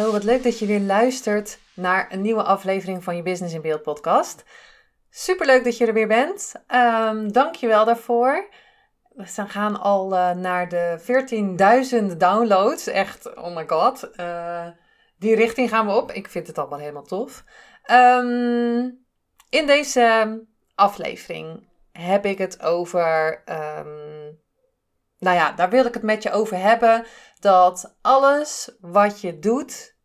Hallo, wat leuk dat je weer luistert naar een nieuwe aflevering van je Business in Beeld podcast. Super leuk dat je er weer bent. Um, Dank je wel daarvoor. We gaan al uh, naar de 14.000 downloads. Echt, oh my god. Uh, die richting gaan we op. Ik vind het allemaal helemaal tof. Um, in deze aflevering heb ik het over. Um, nou ja, daar wil ik het met je over hebben dat alles wat je doet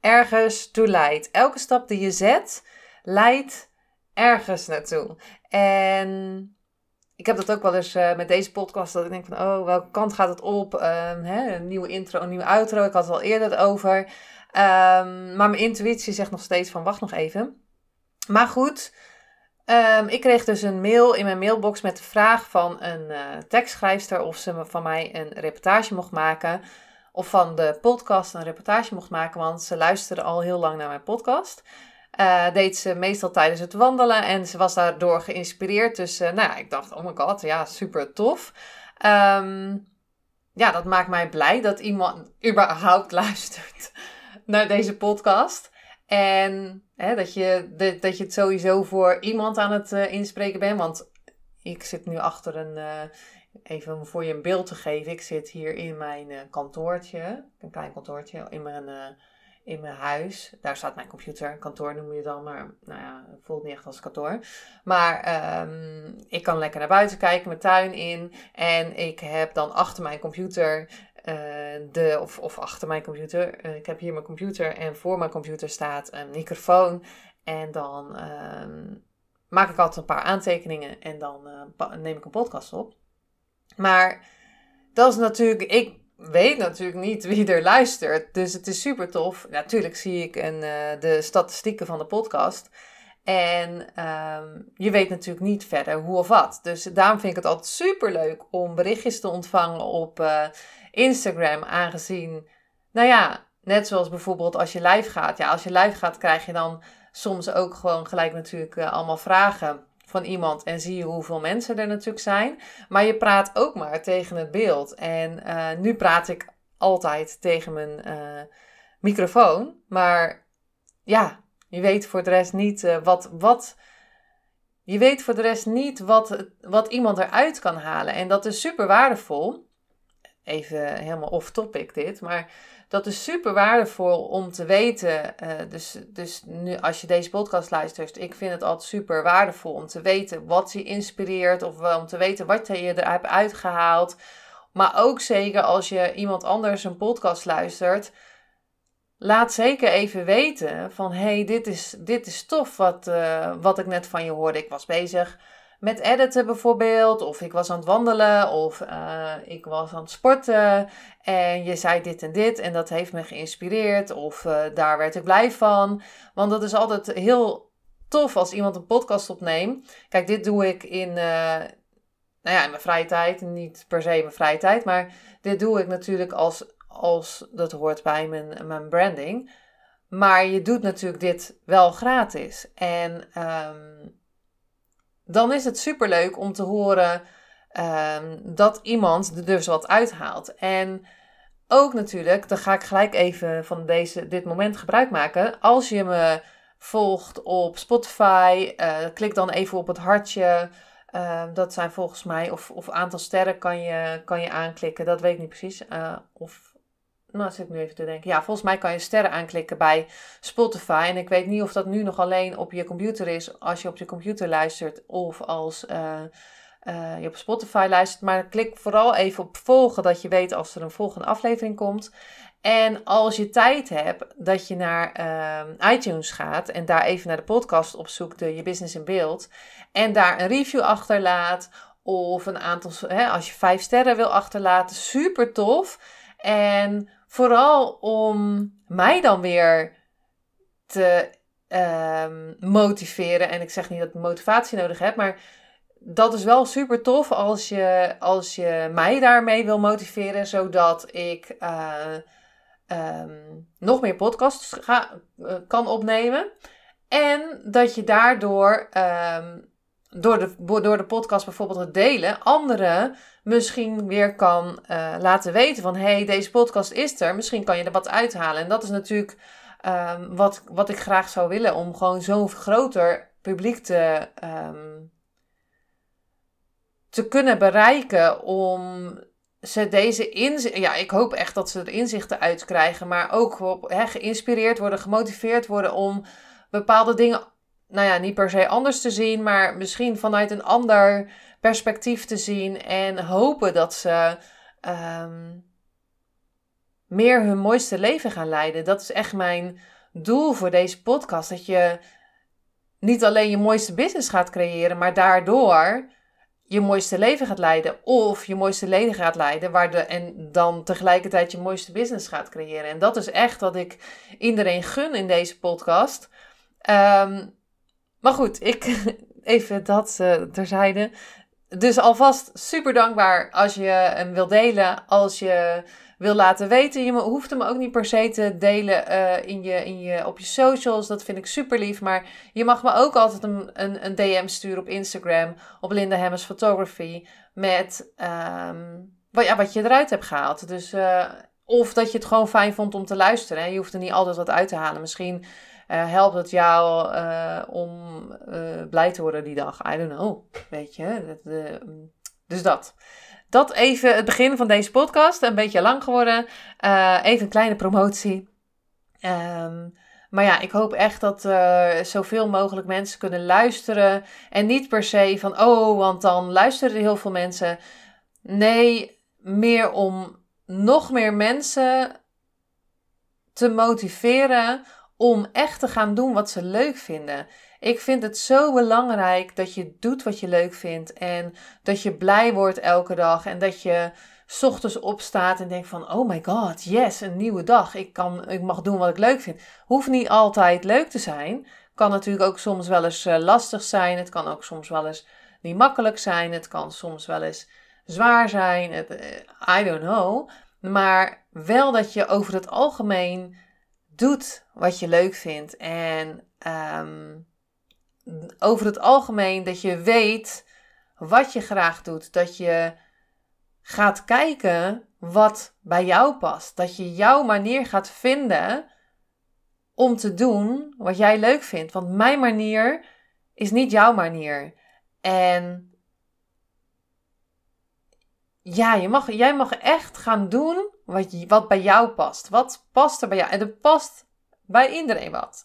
ergens toe leidt. Elke stap die je zet leidt ergens naartoe. En ik heb dat ook wel eens uh, met deze podcast, dat ik denk van, oh, welke kant gaat het op? Um, hè, een nieuwe intro, een nieuwe outro. Ik had het al eerder over. Um, maar mijn intuïtie zegt nog steeds van, wacht nog even. Maar goed, Um, ik kreeg dus een mail in mijn mailbox met de vraag van een uh, tekstschrijfster of ze van mij een reportage mocht maken. Of van de podcast een reportage mocht maken, want ze luisterde al heel lang naar mijn podcast. Uh, deed ze meestal tijdens het wandelen en ze was daardoor geïnspireerd. Dus uh, nou ja, ik dacht, oh my god, ja, super tof. Um, ja, dat maakt mij blij dat iemand überhaupt luistert naar deze podcast. En hè, dat, je, dat je het sowieso voor iemand aan het uh, inspreken bent. Want ik zit nu achter een. Uh, even voor je een beeld te geven. Ik zit hier in mijn uh, kantoortje. Een klein kantoortje in mijn, in mijn huis. Daar staat mijn computer. Kantoor noem je dan, maar nou ja, het voelt niet echt als kantoor. Maar um, ik kan lekker naar buiten kijken, mijn tuin in. En ik heb dan achter mijn computer de, of, of achter mijn computer. Uh, ik heb hier mijn computer en voor mijn computer staat een microfoon. En dan uh, maak ik altijd een paar aantekeningen en dan eh, neem ik een podcast op. Maar dat is natuurlijk, ik weet natuurlijk niet wie er luistert. Dus het is super tof. Natuurlijk zie ik een, de statistieken van de podcast. En um, je weet natuurlijk niet verder hoe of wat. Dus daarom vind ik het altijd super leuk om berichtjes te ontvangen op uh, Instagram. Aangezien, nou ja, net zoals bijvoorbeeld als je live gaat. Ja, als je live gaat krijg je dan soms ook gewoon gelijk natuurlijk uh, allemaal vragen van iemand. En zie je hoeveel mensen er natuurlijk zijn. Maar je praat ook maar tegen het beeld. En uh, nu praat ik altijd tegen mijn microfoon. Maar ja, je weet voor de rest niet uh, wat, wat. Je weet voor de rest niet wat, wat iemand eruit kan halen. En dat is super waardevol. Even helemaal off topic dit. Maar dat is super waardevol om te weten. Uh, dus, dus nu als je deze podcast luistert. Ik vind het altijd super waardevol om te weten wat je inspireert. Of om te weten wat je er hebt uitgehaald. Maar ook zeker als je iemand anders een podcast luistert laat zeker even weten van hey, dit is, dit is tof wat, uh, wat ik net van je hoorde. Ik was bezig met editen bijvoorbeeld, of ik was aan het wandelen, of uh, ik was aan het sporten en je zei dit en dit en dat heeft me geïnspireerd, of uh, daar werd ik blij van. Want dat is altijd heel tof als iemand een podcast opneemt. Kijk, dit doe ik in, nou ja, in mijn vrije tijd, niet per se mijn vrije tijd, maar dit doe ik natuurlijk als als dat hoort bij mijn, mijn branding. Maar je doet natuurlijk dit wel gratis. En um, dan is het superleuk om te horen um, dat iemand er dus wat uithaalt. En ook natuurlijk, dan ga ik gelijk even van deze, dit moment gebruik maken. Als je me volgt op Spotify, uh, klik dan even op het hartje. Uh, dat zijn volgens mij, of, of aantal sterren kan je, kan je aanklikken. Dat weet ik niet precies. Uh, of nou, zit ik nu even te denken. Ja, volgens mij kan je sterren aanklikken bij Spotify. En ik weet niet of dat nu nog alleen op je computer is als je op je computer luistert of als uh, uh, je op Spotify luistert. Maar klik vooral even op volgen, dat je weet als er een volgende aflevering komt. En als je tijd hebt, dat je naar uh, iTunes gaat en daar even naar de podcast opzoekt, de Je Business in Beeld. En daar een review achterlaat. Of een aantal, hè, als je vijf sterren wil achterlaten, super tof. En vooral om mij dan weer te um, motiveren. En ik zeg niet dat ik motivatie nodig heb, maar dat is wel super tof als je, als je mij daarmee wil motiveren, zodat ik uh, um, nog meer podcasts ga, uh, kan opnemen. En dat je daardoor, um, door, de, door de podcast bijvoorbeeld te delen, anderen misschien weer kan uh, laten weten van hey, deze podcast is er, misschien kan je er wat uithalen. En dat is natuurlijk um, wat, wat ik graag zou willen, om gewoon zo'n groter publiek te, um, te kunnen bereiken, om ze deze inzichten, ja, ik hoop echt dat ze er inzichten uit krijgen, maar ook geïnspireerd worden, gemotiveerd worden om bepaalde dingen, nou ja, niet per se anders te zien, maar misschien vanuit een ander perspectief te zien en hopen dat ze um, meer hun mooiste leven gaan leiden. Dat is echt mijn doel voor deze podcast. Dat je niet alleen je mooiste business gaat creëren, maar daardoor je mooiste leven gaat leiden. Of je mooiste leven gaat leiden waar de, en dan tegelijkertijd je mooiste business gaat creëren. En dat is echt wat ik iedereen gun in deze podcast. Um, maar goed, ik, even dat uh, terzijde. Dus alvast super dankbaar als je hem wil delen. Als je wil laten weten. Je hoeft hem ook niet per se te delen uh, in je, in je, op je socials. Dat vind ik super lief. Maar je mag me ook altijd een, een, DM sturen op Instagram. Op Linda Hemmers Photography. Met um, wat, ja, wat je eruit hebt gehaald. Dus, uh, of dat je het gewoon fijn vond om te luisteren. Je hoeft er niet altijd wat uit te halen. Misschien uh, helpt het jou uh, om blij te worden die dag. I don't know. Weet je. Dat, dus dat. Dat even het begin van deze podcast. Een beetje lang geworden. Even een kleine promotie. Um, maar ja, ik hoop echt dat uh, zoveel mogelijk mensen kunnen luisteren. En niet per se van, oh, want dan luisteren heel veel mensen. Nee, meer om nog meer mensen te motiveren om echt te gaan doen wat ze leuk vinden. Ik vind het zo belangrijk dat je doet wat je leuk vindt en dat je blij wordt elke dag en dat je ochtends opstaat en denkt van oh my god, yes, een nieuwe dag. Ik, kan, ik mag doen wat ik leuk vind. Hoeft niet altijd leuk te zijn. Kan natuurlijk ook soms wel eens uh, lastig zijn. Het kan ook soms wel eens niet makkelijk zijn. Het kan soms wel eens zwaar zijn. Uh, I don't know. Maar wel dat je over het algemeen doet wat je leuk vindt. En um, over het algemeen dat je weet wat je graag doet. Dat je gaat kijken wat bij jou past. Dat je jouw manier gaat vinden om te doen wat jij leuk vindt. Want mijn manier is niet jouw manier. En ja, je mag, jij mag echt gaan doen wat, wat bij jou past. Wat past er bij jou? En er past bij iedereen wat.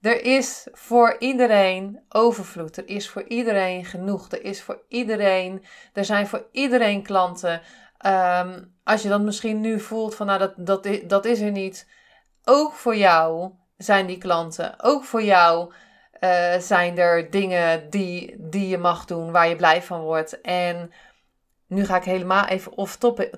Er is voor iedereen overvloed. Er is voor iedereen genoeg. Er is voor iedereen. Er zijn voor iedereen klanten. Um, als je dat misschien nu voelt van nou dat, dat, dat is er niet. Ook voor jou zijn die klanten. Ook voor jou uh, zijn er dingen die, die je mag doen waar je blij van wordt. En nu ga ik helemaal even off topic.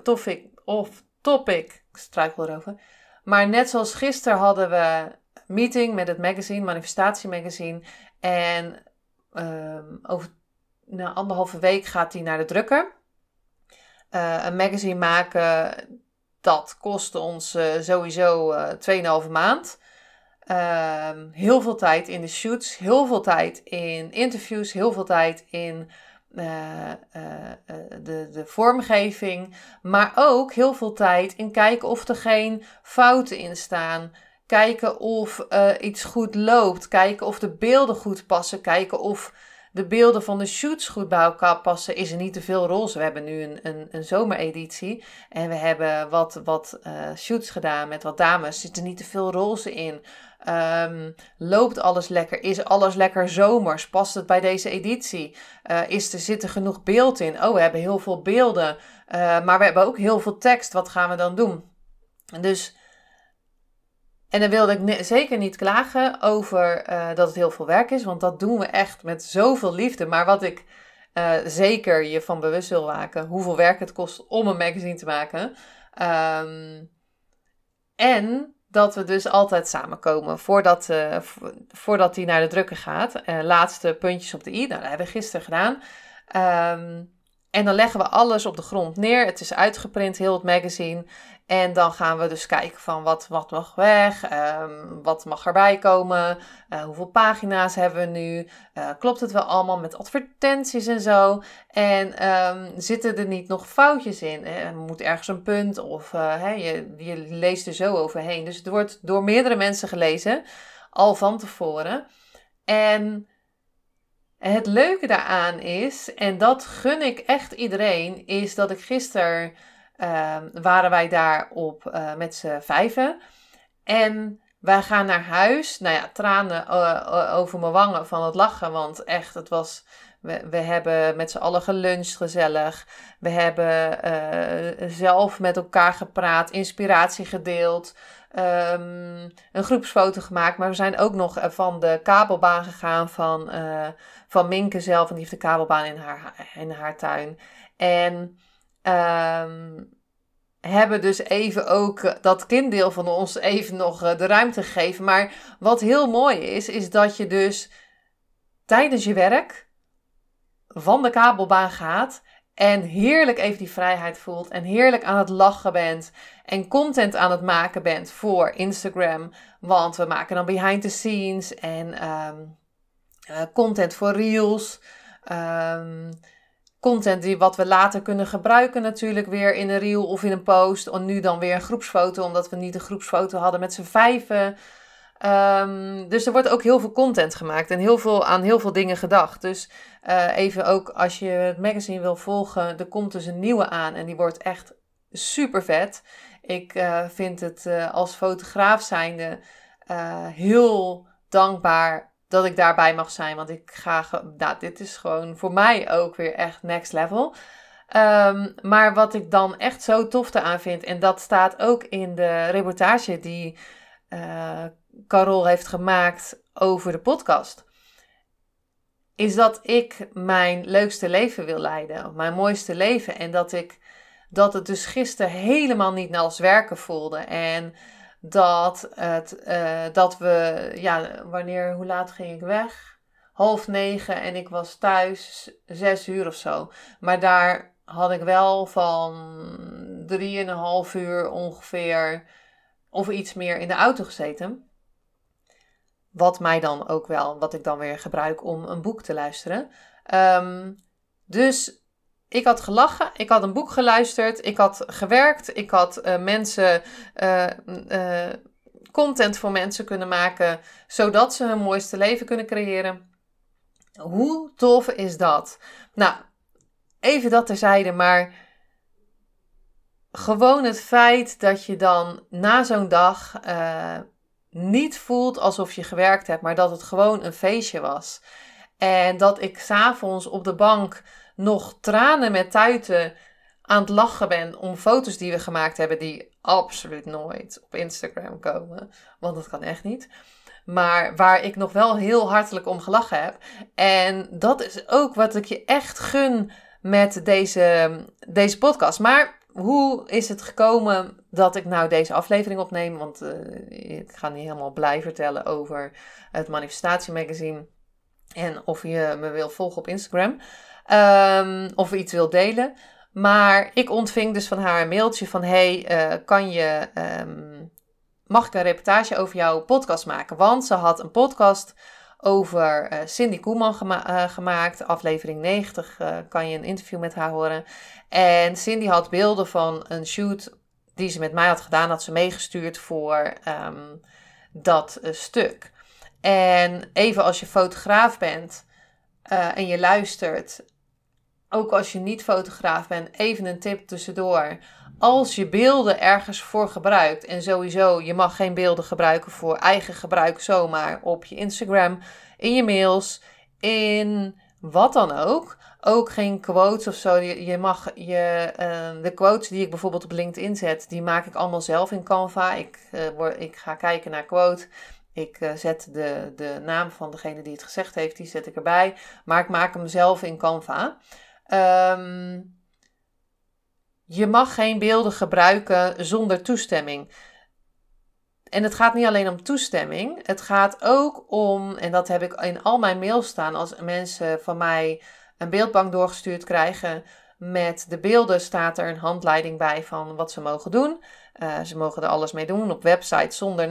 off topic. Ik struikel erover. Maar net zoals gisteren hadden we meeting met het magazine, Manifestatie Magazine. En um, over na anderhalve week gaat hij naar de drukker. Uh, een magazine maken, dat kostte ons uh, sowieso uh, 2,5 maand. Uh, heel veel tijd in de shoots, heel veel tijd in interviews, heel veel tijd in uh, de, de vormgeving, maar ook heel veel tijd in kijken of er geen fouten in staan. Kijken of iets goed loopt. Kijken of de beelden goed passen. Kijken of de beelden van de shoots goed bij elkaar passen. Is er niet te veel roze? We hebben nu een, een, een zomereditie. En we hebben wat, wat uh, shoots gedaan met wat dames. Zit er niet te veel roze in? Um, loopt alles lekker? Is alles lekker zomers? Past het bij deze editie? Uh, is er, zit er genoeg beeld in? Oh, we hebben heel veel beelden. maar we hebben ook heel veel tekst. Wat gaan we dan doen? Dus en dan wilde ik zeker niet klagen over uh, dat het heel veel werk is, want dat doen we echt met zoveel liefde. Maar wat ik uh, zeker je van bewust wil maken, hoeveel werk het kost om een magazine te maken. Ehm, en dat we dus altijd samenkomen voordat, uh, voordat hij naar de drukker gaat. Laatste puntjes op de i. Nou, dat hebben we gisteren gedaan. Ehm, en dan leggen we alles op de grond neer. Het is uitgeprint, heel het magazine. En dan gaan we dus kijken van wat, wat mag weg, um, wat mag erbij komen, uh, hoeveel pagina's hebben we nu, uh, klopt het wel allemaal met advertenties en zo. En um, zitten er niet nog foutjes in? Er moet ergens een punt of je, je leest er zo overheen. Dus het wordt door meerdere mensen gelezen, al van tevoren. En het leuke daaraan is, en dat gun ik echt iedereen, is dat ik gisteren uh, waren wij daar op uh, met z'n vijven. En wij gaan naar huis. Nou ja, tranen uh, over mijn wangen van het lachen. Want echt, het was. We, we hebben met z'n allen geluncht gezellig. We hebben zelf met elkaar gepraat, inspiratie gedeeld. Um, een groepsfoto gemaakt. Maar we zijn ook nog van de kabelbaan gegaan van, van Minke zelf. En die heeft de kabelbaan in haar, in haar tuin. En Um, hebben dus even ook eh, dat kinddeel van ons even nog eh, de ruimte gegeven. Maar wat heel mooi is, is dat je dus tijdens je werk van de kabelbaan gaat en heerlijk even die vrijheid voelt en heerlijk aan het lachen bent en content aan het maken bent voor Instagram. Want we maken dan behind the scenes en um, uh, content voor reels. Um, content die wat we later kunnen gebruiken natuurlijk weer in een reel of in een post. En nu dan weer een groepsfoto, omdat we niet een groepsfoto hadden met z'n vijven. Um, dus er wordt ook heel veel content gemaakt en heel veel, aan heel veel dingen gedacht. Dus uh, even ook als je het magazine wil volgen, er komt dus een nieuwe aan en die wordt echt super vet. Ik uh, vind het uh, als fotograaf zijnde heel dankbaar dat ik daarbij mag zijn. Want ik ga, nou, dit is gewoon voor mij ook weer echt next level. Um, maar wat ik dan echt zo tof aan vind, en dat staat ook in de reportage die Carol heeft gemaakt over de podcast, is dat ik mijn leukste leven wil leiden, mijn mooiste leven. En dat ik dat het dus gisteren helemaal niet als werken voelde. En dat, het, uh, dat we, ja, wanneer, hoe laat ging ik weg? Half negen en ik was thuis zes uur of zo. Maar daar had ik wel van drieënhalf uur ongeveer of iets meer in de auto gezeten. Wat mij dan ook wel, wat ik dan weer gebruik om een boek te luisteren. Um, dus ik had gelachen, ik had een boek geluisterd, ik had gewerkt, ik had uh, mensen, uh, uh, content voor mensen kunnen maken, zodat ze hun mooiste leven kunnen creëren. Hoe tof is dat? Nou, even dat terzijde, maar gewoon het feit dat je dan na zo'n dag niet voelt alsof je gewerkt hebt, maar dat het gewoon een feestje was. En dat ik s'avonds op de bank nog tranen met tuiten aan het lachen ben om foto's die we gemaakt hebben, die absoluut nooit op Instagram komen. Want dat kan echt niet. Maar waar ik nog wel heel hartelijk om gelachen heb. En dat is ook wat ik je echt gun met deze, deze podcast. Maar hoe is het gekomen dat ik nou deze aflevering opneem? Want uh, ik ga niet helemaal blij vertellen over het Manifestatie Magazine. En of je me wil volgen op Instagram. Um, of iets wil delen. Maar ik ontving dus van haar een mailtje van: Hey, uh, kan je. Um, mag ik een reportage over jouw podcast maken? Want ze had een podcast over uh, Cindy Koeman uh, gemaakt. Aflevering 90 kan je een interview met haar horen. En Cindy had beelden van een shoot die ze met mij had gedaan, had ze meegestuurd voor um, dat stuk. En even als je fotograaf bent en je luistert ook als je niet fotograaf bent, even een tip tussendoor. Als je beelden ergens voor gebruikt, en sowieso, je mag geen beelden gebruiken voor eigen gebruik zomaar op je Instagram, in je mails, in wat dan ook. Ook geen quotes of zo. Je, mag je, uh, de quotes die ik bijvoorbeeld op LinkedIn zet, die maak ik allemaal zelf in Canva. Ik, uh, word, ik ga kijken naar quote. Ik uh, zet de, de naam van degene die het gezegd heeft, die zet ik erbij. Maar ik maak hem zelf in Canva. Um, je mag geen beelden gebruiken zonder toestemming. En het gaat niet alleen om toestemming, het gaat ook om, en dat heb ik in al mijn mails staan, als mensen van mij een beeldbank doorgestuurd krijgen met de beelden, staat er een handleiding bij van wat ze mogen doen. Uh, ze mogen er alles mee doen op websites zonder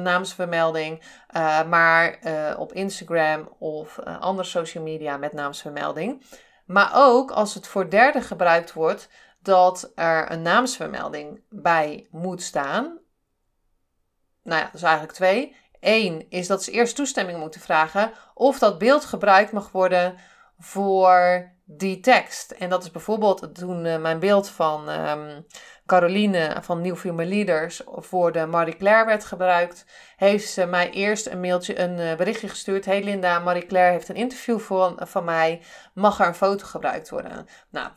naamsvermelding, uh, maar uh, op Instagram of andere social media met naamsvermelding. Maar ook als het voor derden gebruikt wordt, dat er een naamsvermelding bij moet staan. Nou ja, is eigenlijk twee. Eén is dat ze eerst toestemming moeten vragen of dat beeld gebruikt mag worden voor die tekst. En dat is bijvoorbeeld toen uh, mijn beeld van um, Caroline van Female Leaders voor de Marie Claire werd gebruikt, heeft ze mij eerst een mailtje, een uh, berichtje gestuurd. Hey Linda, Marie Claire heeft een interview voor, van mij. Mag er een foto gebruikt worden? Nou,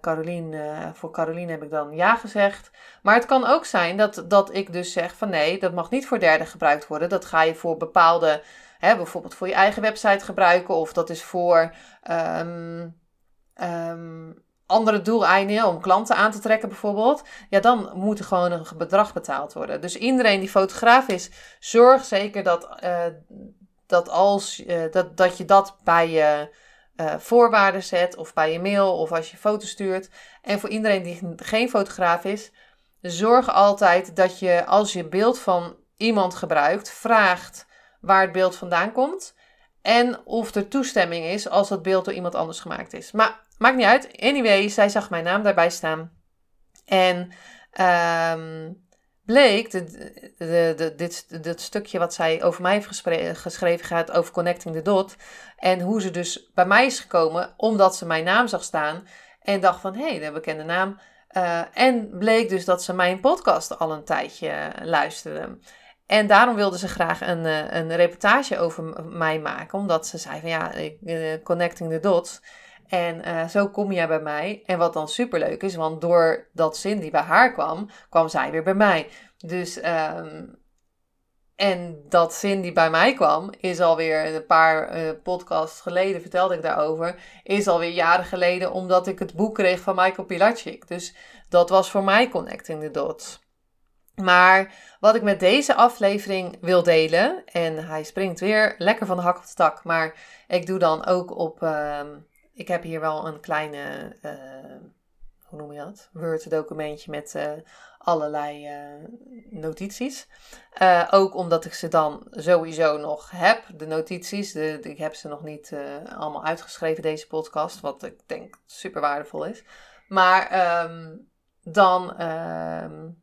Caroline, voor Caroline heb ik dan ja gezegd. Maar het kan ook zijn dat, dat ik dus zeg van nee, dat mag niet voor derden gebruikt worden. Dat ga je voor bepaalde, hè, bijvoorbeeld voor je eigen website gebruiken. Of dat is voor... Um, um, andere doeleinden om klanten aan te trekken bijvoorbeeld, ja, dan moet er gewoon een bedrag betaald worden. Dus iedereen die fotograaf is, zorg zeker dat, uh, dat, als, uh, dat, dat je dat bij je uh, voorwaarden zet of bij je mail of als je foto stuurt. En voor iedereen die geen fotograaf is, zorg altijd dat je als je beeld van iemand gebruikt, vraagt waar het beeld vandaan komt. En of er toestemming is als dat beeld door iemand anders gemaakt is. Maar Maakt niet uit. Anyway, zij zag mijn naam daarbij staan. En um, bleek, de, de, de, dit, dit stukje wat zij over mij heeft geschreven gaat over Connecting the Dot. En hoe ze dus bij mij is gekomen omdat ze mijn naam zag staan. En dacht van, hé, hey, een bekende naam. Uh, en bleek dus dat ze mijn podcast al een tijdje luisterde. En daarom wilde ze graag een, uh, een reportage over mij maken. Omdat ze zei van ja, uh, Connecting the Dots. En uh, zo kom jij bij mij. En wat dan superleuk is, want doordat Cindy bij haar kwam, kwam zij weer bij mij. Dus, um, en dat Cindy bij mij kwam, is alweer een paar podcasts geleden, vertelde ik daarover, is alweer jaren geleden, omdat ik het boek kreeg van Michael Pilacic. Dus dat was voor mij Connecting the Dots. Maar wat ik met deze aflevering wil delen, en hij springt weer lekker van de hak op de tak, maar ik doe dan ook op... Uh, ik heb hier wel een kleine, uh, hoe noem je dat? Word-documentje met uh, allerlei uh, notities. ook omdat ik ze dan sowieso nog heb, de notities. Ik heb ze nog niet allemaal uitgeschreven, deze podcast, wat ik denk super waardevol is. Maar um, dan. Um,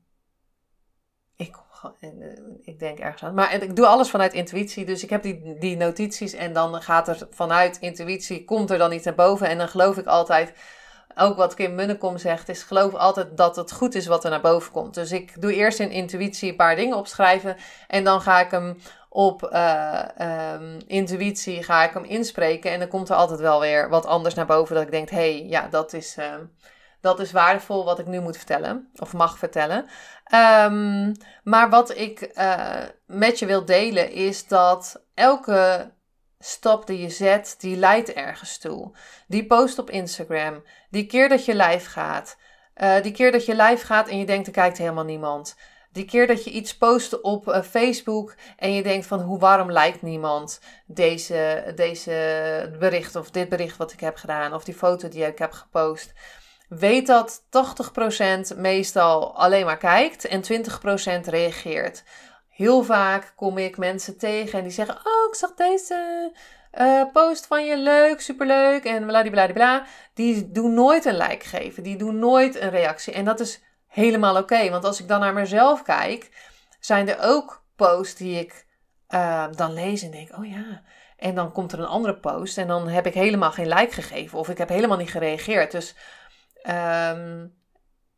ik eh, ik denk ergens aan. Maar ik doe alles vanuit intuïtie. Dus ik heb die, die notities en dan gaat er vanuit intuïtie, komt er dan iets naar boven. En dan geloof ik altijd, ook wat Kim Munnekom zegt, is geloof altijd dat het goed is wat er naar boven komt. Dus ik doe eerst in intuïtie een paar dingen opschrijven. En dan ga ik hem op uh, um, intuïtie ga ik hem inspreken. En dan komt er altijd wel weer wat anders naar boven. Dat ik denk, hé, hey, ja, dat is... Uh, dat is waardevol wat ik nu moet vertellen, of mag vertellen. Um, maar wat ik uh, met je wil delen is dat elke stap die je zet, die leidt ergens toe. Die post op Instagram, die keer dat je live gaat, uh, die keer dat je live gaat en je denkt er kijkt helemaal niemand. Die keer dat je iets post op uh, Facebook en je denkt van hoe waarom lijkt niemand deze, deze bericht of dit bericht wat ik heb gedaan of die foto die ik heb gepost weet dat 80% meestal alleen maar kijkt en 20% reageert. Heel vaak kom ik mensen tegen en die zeggen: Oh, ik zag deze uh, post van je leuk, superleuk en bladibladibla. Die doen nooit een like geven, die doen nooit een reactie. En dat is helemaal oké, want als ik dan naar mezelf kijk, zijn er ook posts die ik uh, dan lees en denk: Oh ja. En dan komt er een andere post en dan heb ik helemaal geen like gegeven of ik heb helemaal niet gereageerd. Dus Um,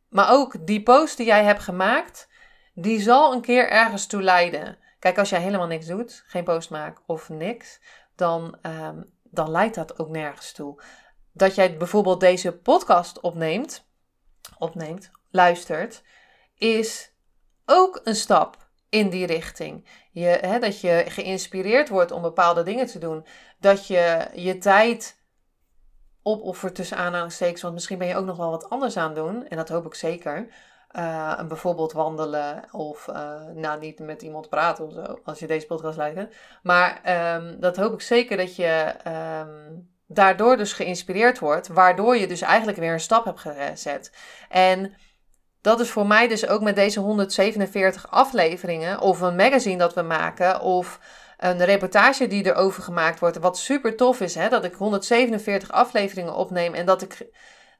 maar ook die post die jij hebt gemaakt, die zal een keer ergens toe leiden. Kijk, als jij helemaal niks doet, geen post maakt of niks, dan, um, dan leidt dat ook nergens toe. Dat jij bijvoorbeeld deze podcast opneemt, opneemt, luistert, is ook een stap in die richting. Je, hè, dat je geïnspireerd wordt om bepaalde dingen te doen. Dat je je tijd opoffer tussen aanhalingstekens, want misschien ben je ook nog wel wat anders aan het doen. En dat hoop ik zeker. Uh, bijvoorbeeld wandelen of uh, niet met iemand praten of zo, als je deze podcast luistert. Maar um, dat hoop ik zeker dat je um, daardoor dus geïnspireerd wordt, waardoor je dus eigenlijk weer een stap hebt gezet. En dat is voor mij dus ook met deze 147 afleveringen, of een magazine dat we maken, of een reportage die erover gemaakt wordt. Wat super tof is, hè, dat ik 147 afleveringen opneem en dat ik,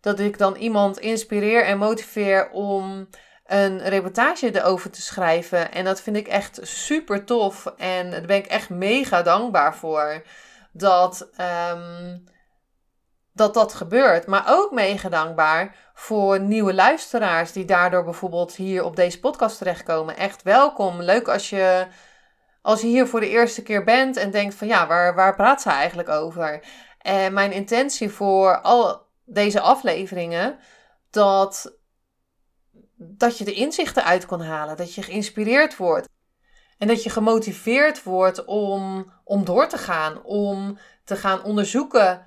dat ik dan iemand inspireer en motiveer om een reportage erover te schrijven. En dat vind ik echt super tof en daar ben ik echt mega dankbaar voor. Dat, um, dat dat gebeurt. Maar ook mega dankbaar voor nieuwe luisteraars die daardoor bijvoorbeeld hier op deze podcast terechtkomen. Echt welkom. Leuk als je, als je hier voor de eerste keer bent en denkt van ja, waar, waar praat ze eigenlijk over? En mijn intentie voor al deze afleveringen, dat, dat je de inzichten uit kon halen. Dat je geïnspireerd wordt. En dat je gemotiveerd wordt om, om door te gaan, om te gaan onderzoeken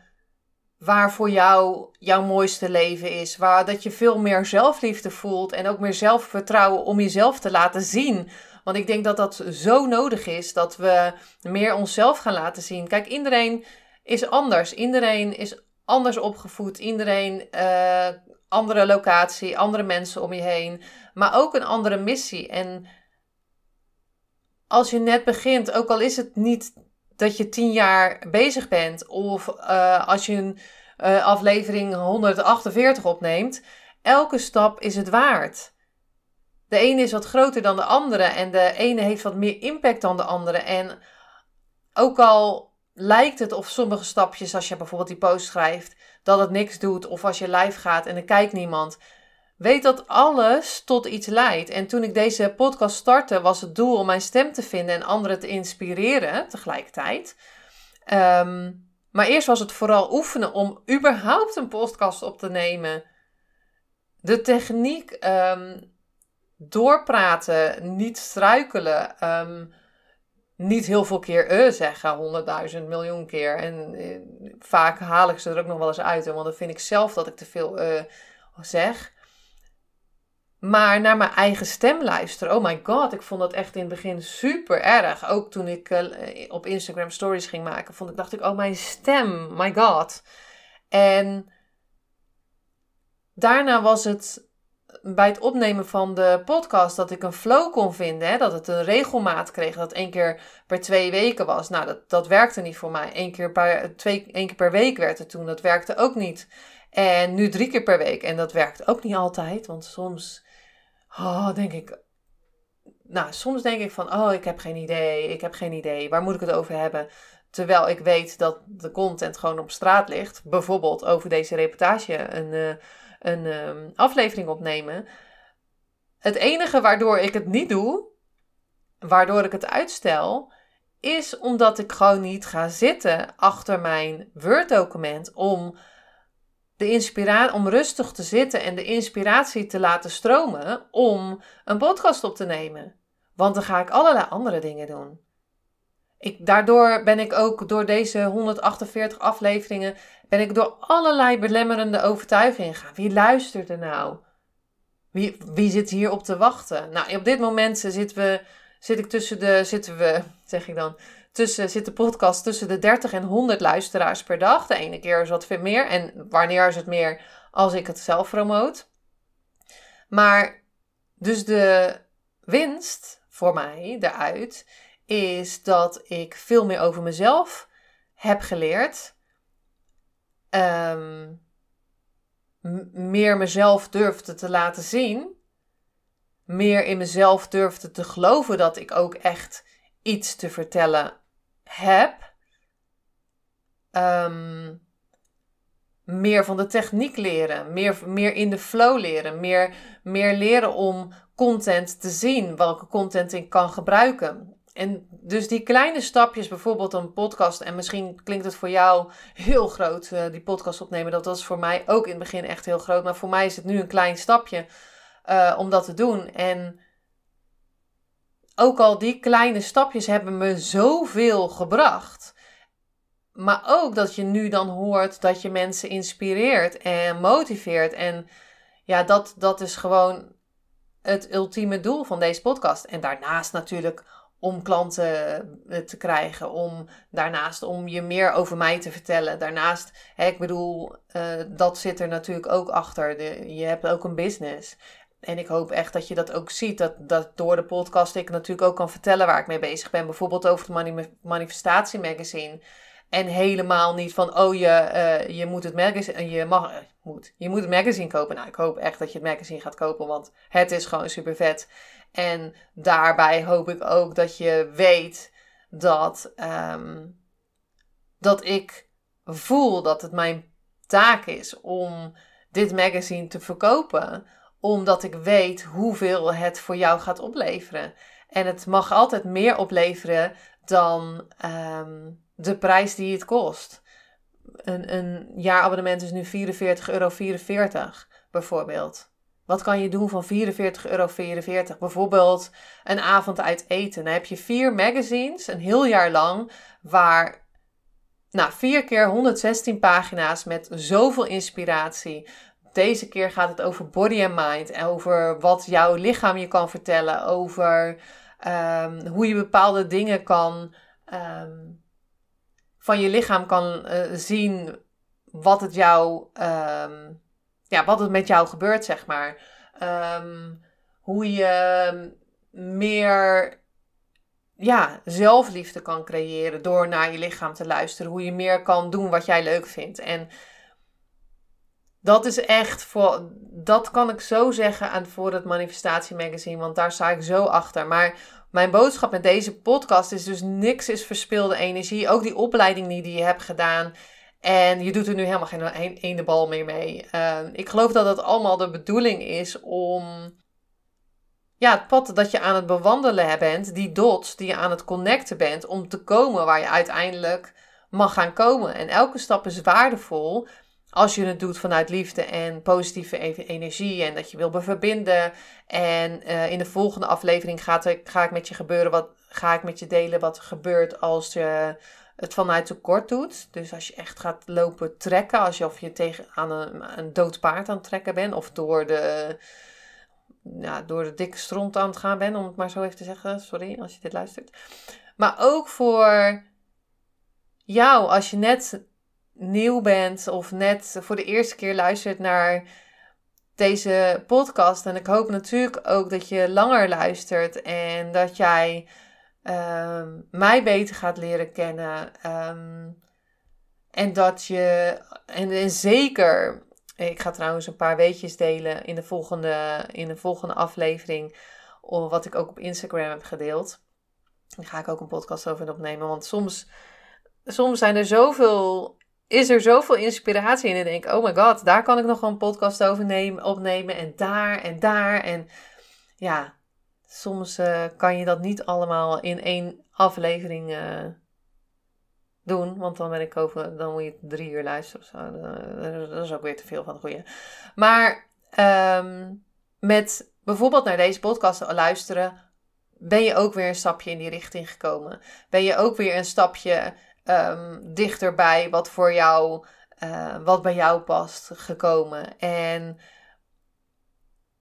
waar voor jou jouw mooiste leven is. Waar dat je veel meer zelfliefde voelt en ook meer zelfvertrouwen om jezelf te laten zien. Want ik denk dat dat zo nodig is dat we meer onszelf gaan laten zien. Kijk, iedereen is anders. Iedereen is anders opgevoed. Iedereen uh, andere locatie, andere mensen om je heen, maar ook een andere missie. En als je net begint, ook al is het niet dat je tien jaar bezig bent, of uh, als je een uh, aflevering 148 opneemt, elke stap is het waard. De ene is wat groter dan de andere en de ene heeft wat meer impact dan de andere. En ook al lijkt het of sommige stapjes, als je bijvoorbeeld die post schrijft, dat het niks doet, of als je live gaat en er kijkt niemand, weet dat alles tot iets leidt. En toen ik deze podcast startte, was het doel om mijn stem te vinden en anderen te inspireren tegelijkertijd. Um, maar eerst was het vooral oefenen om überhaupt een podcast op te nemen. De techniek, um, doorpraten, niet struikelen. Um, niet heel veel keer uh zeggen, honderdduizend miljoen keer. En uh, vaak haal ik ze er ook nog wel eens uit, want dan vind ik zelf dat ik te veel uh, zeg. Maar naar mijn eigen stem luisteren. Oh my god, ik vond dat echt in het begin super erg. Ook toen ik uh, op Instagram stories ging maken, vond ik, dacht ik, oh mijn stem, my god. En daarna was het bij het opnemen van de podcast dat ik een flow kon vinden. Hè? Dat het een regelmaat kreeg. Dat één keer per twee weken was. Nou, dat, dat werkte niet voor mij. Eén keer, per, twee, één keer per week werd het toen. Dat werkte ook niet. En nu drie keer per week. En dat werkt ook niet altijd. Want soms oh, denk ik. Nou, soms denk ik van, oh, ik heb geen idee. Ik heb geen idee. Waar moet ik het over hebben? Terwijl ik weet dat de content gewoon op straat ligt. Bijvoorbeeld over deze reportage. Een. Uh, een um, aflevering opnemen. Het enige waardoor ik het niet doe, waardoor ik het uitstel, is omdat ik gewoon niet ga zitten achter mijn Word-document om de inspiratie, om rustig te zitten en de inspiratie te laten stromen om een podcast op te nemen. Want dan ga ik allerlei andere dingen doen. Ik, daardoor ben ik ook door deze 148 afleveringen ben ik door allerlei belemmerende overtuigingen gegaan. Wie luistert er nou? Wie, wie zit hier op te wachten? Nou, op dit moment zitten we, zit ik tussen de, zitten we, zeg ik dan, tussen, zit de podcast tussen de 30 en 100 luisteraars per dag. De ene keer is wat veel meer en wanneer is het meer als ik het zelf promoot. Maar dus de winst voor mij eruit is dat ik veel meer over mezelf heb geleerd. Um, meer mezelf durfde te laten zien. Meer in mezelf durfde te geloven dat ik ook echt iets te vertellen heb. Um, meer van de techniek leren, meer, meer in de flow leren, meer, meer leren om content te zien, welke content ik kan gebruiken. En dus die kleine stapjes, bijvoorbeeld een podcast, en misschien klinkt het voor jou heel groot, uh, die podcast opnemen. Dat was voor mij ook in het begin echt heel groot. Maar voor mij is het nu een klein stapje uh, om dat te doen. En ook al die kleine stapjes hebben me zoveel gebracht. maar ook dat je nu dan hoort dat je mensen inspireert en motiveert. En ja, dat, dat is gewoon het ultieme doel van deze podcast. En daarnaast natuurlijk om klanten eh, te krijgen, om daarnaast om je meer over mij te vertellen. Daarnaast, hè, ik bedoel, uh, dat zit er natuurlijk ook achter. Je hebt ook een business. En ik hoop echt dat je dat ook ziet. Dat, dat door de podcast ik natuurlijk ook kan vertellen waar ik mee bezig ben. Bijvoorbeeld over het Manifestatie Magazine. En helemaal niet van, oh je, uh, je moet het magazine, je mag, moet, je moet het magazine kopen. Nou, ik hoop echt dat je het magazine gaat kopen, want het is gewoon super vet. En daarbij hoop ik ook dat je weet dat, um, dat ik voel dat het mijn taak is om dit magazine te verkopen, omdat ik weet hoeveel het voor jou gaat opleveren. En het mag altijd meer opleveren dan um, de prijs die het kost. Een, een jaarabonnement is nu 44,44 euro bijvoorbeeld. Wat kan je doen van 44,44 euro? Bijvoorbeeld een avond uit eten. Dan heb je vier magazines, een heel jaar lang, waar nou, vier keer 116 pagina's met zoveel inspiratie. Deze keer gaat het over body and mind. En over wat jouw lichaam je kan vertellen. Over um, hoe je bepaalde dingen kan um, van je lichaam kan uh, zien wat het jou, um, ja, wat het met jou gebeurt, zeg maar. Um, hoe je meer ja, zelfliefde kan creëren door naar je lichaam te luisteren. Hoe je meer kan doen wat jij leuk vindt. En dat is echt voor, dat kan ik zo zeggen aan voor het Manifestatie Magazine, want daar sta ik zo achter. Maar mijn boodschap met deze podcast is dus niks is verspilde energie. Ook die opleiding die je hebt gedaan. En je doet er nu helemaal geen ene bal meer mee. Uh, ik geloof dat het allemaal de bedoeling is om ja, het pad dat je aan het bewandelen bent, die dots die je aan het connecten bent, om te komen waar je uiteindelijk mag gaan komen. En elke stap is waardevol als je het doet vanuit liefde en positieve energie en dat je wil verbinden. En uh, in de volgende aflevering er, ga ik met je gebeuren wat ga ik met je delen wat er gebeurt als je het vanuit tekort doet. Dus als je echt gaat lopen trekken, als je of je tegen aan een, een dood paard aan het trekken bent of door de ja, door de dikke stront aan het gaan bent, om het maar zo even te zeggen. Sorry als je dit luistert. Maar ook voor jou, als je net nieuw bent of net voor de eerste keer luistert naar deze podcast. En ik hoop natuurlijk ook dat je langer luistert en dat jij uh, mij beter gaat leren kennen. Um, en dat je, en, en, zeker, ik ga trouwens een paar weetjes delen in de volgende, in de volgende aflevering, wat ik ook op Instagram heb gedeeld. Daar ga ik ook een podcast over opnemen, want soms, soms zijn er zoveel is er zoveel inspiratie in. En denk oh my god, daar kan ik nog een podcast over nemen, opnemen. En daar en daar. En ja, soms uh, kan je dat niet allemaal in één aflevering uh, doen. Want dan ben ik over, dan moet je drie uur luisteren of zo. Dat is ook weer te veel van het goede. Maar um, met bijvoorbeeld naar deze podcast luisteren, ben je ook weer een stapje in die richting gekomen. Ben je ook weer een stapje um, dichterbij wat voor jou, wat bij jou past gekomen. En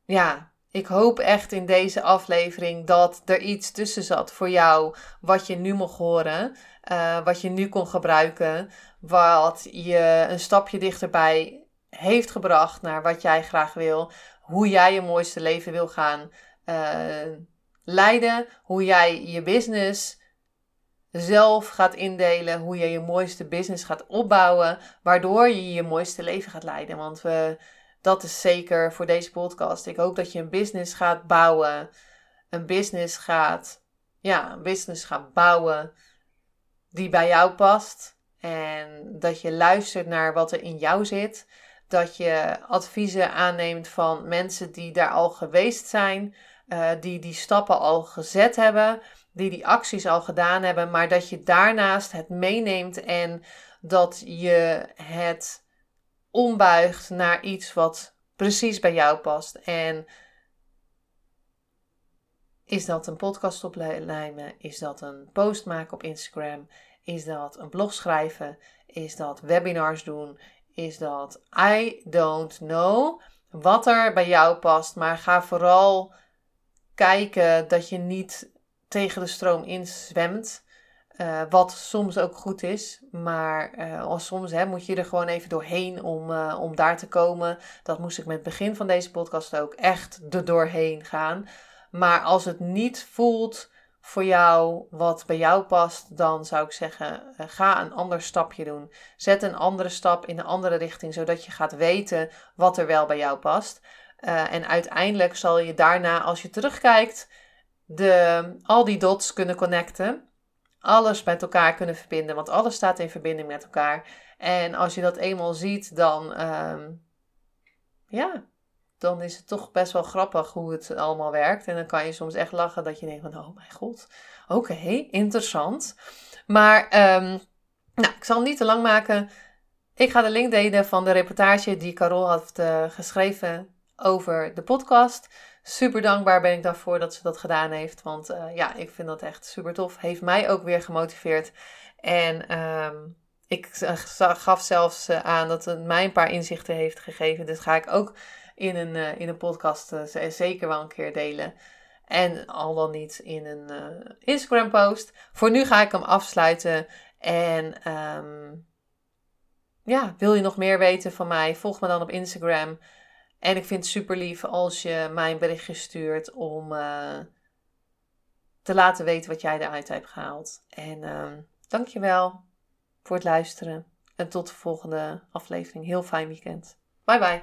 ja, ik hoop echt in deze aflevering dat er iets tussen zat voor jou wat je nu mocht horen, uh, wat je nu kon gebruiken, wat je een stapje dichterbij heeft gebracht naar wat jij graag wil, hoe jij je mooiste leven wil gaan uh, leiden, hoe jij je business zelf gaat indelen, hoe je je mooiste business gaat opbouwen, waardoor je je mooiste leven gaat leiden. Want we, dat is zeker voor deze podcast. Ik hoop dat je een business gaat bouwen, een business gaat, ja, een business gaat bouwen die bij jou past. En dat je luistert naar wat er in jou zit. Dat je adviezen aanneemt van mensen die daar al geweest zijn, uh, die die stappen al gezet hebben die die acties al gedaan hebben, maar dat je daarnaast het meeneemt en dat je het ombuigt naar iets wat precies bij jou past. En is dat een podcast opnemen? Is dat een post maken op Instagram? Is dat een blog schrijven? Is dat webinars doen? Is dat I don't know wat er bij jou past. Maar ga vooral kijken dat je niet tegen de stroom inzwemt. Uh, wat soms ook goed is. Maar uh, soms hè, moet je er gewoon even doorheen om, uh, om daar te komen. Dat moest ik met het begin van deze podcast ook echt er doorheen gaan. Maar als het niet voelt voor jou wat bij jou past, dan zou ik zeggen: ga een ander stapje doen. Zet een andere stap in een andere richting, zodat je gaat weten wat er wel bij jou past. en uiteindelijk zal je daarna, als je terugkijkt, de, al die dots kunnen connecten alles met elkaar kunnen verbinden, want alles staat in verbinding met elkaar. En als je dat eenmaal ziet, dan, ehm, ja, dan is het toch best wel grappig hoe het allemaal werkt. En dan kan je soms echt lachen dat je denkt van, oh mijn god, oké, interessant. Maar, um, nou, ik zal niet te lang maken. Ik ga de link delen van de reportage die Carol had uh, geschreven over de podcast. Super dankbaar ben ik daarvoor dat ze dat gedaan heeft. Want uh, ja, ik vind dat echt super tof. Heeft mij ook weer gemotiveerd. En um, ik gaf zelfs uh, aan dat het mij een paar inzichten heeft gegeven. Dus ga ik ook in een, in een podcast zeker wel een keer delen. En al dan niet in een Instagram post. Voor nu ga ik hem afsluiten. En um, ja, wil je nog meer weten van mij? Volg me dan op Instagram. En ik vind het super lief als je mij een berichtje stuurt om uh, te laten weten wat jij eruit hebt gehaald. En uh, dankjewel voor het luisteren. En tot de volgende aflevering. Heel fijn weekend. Bye bye.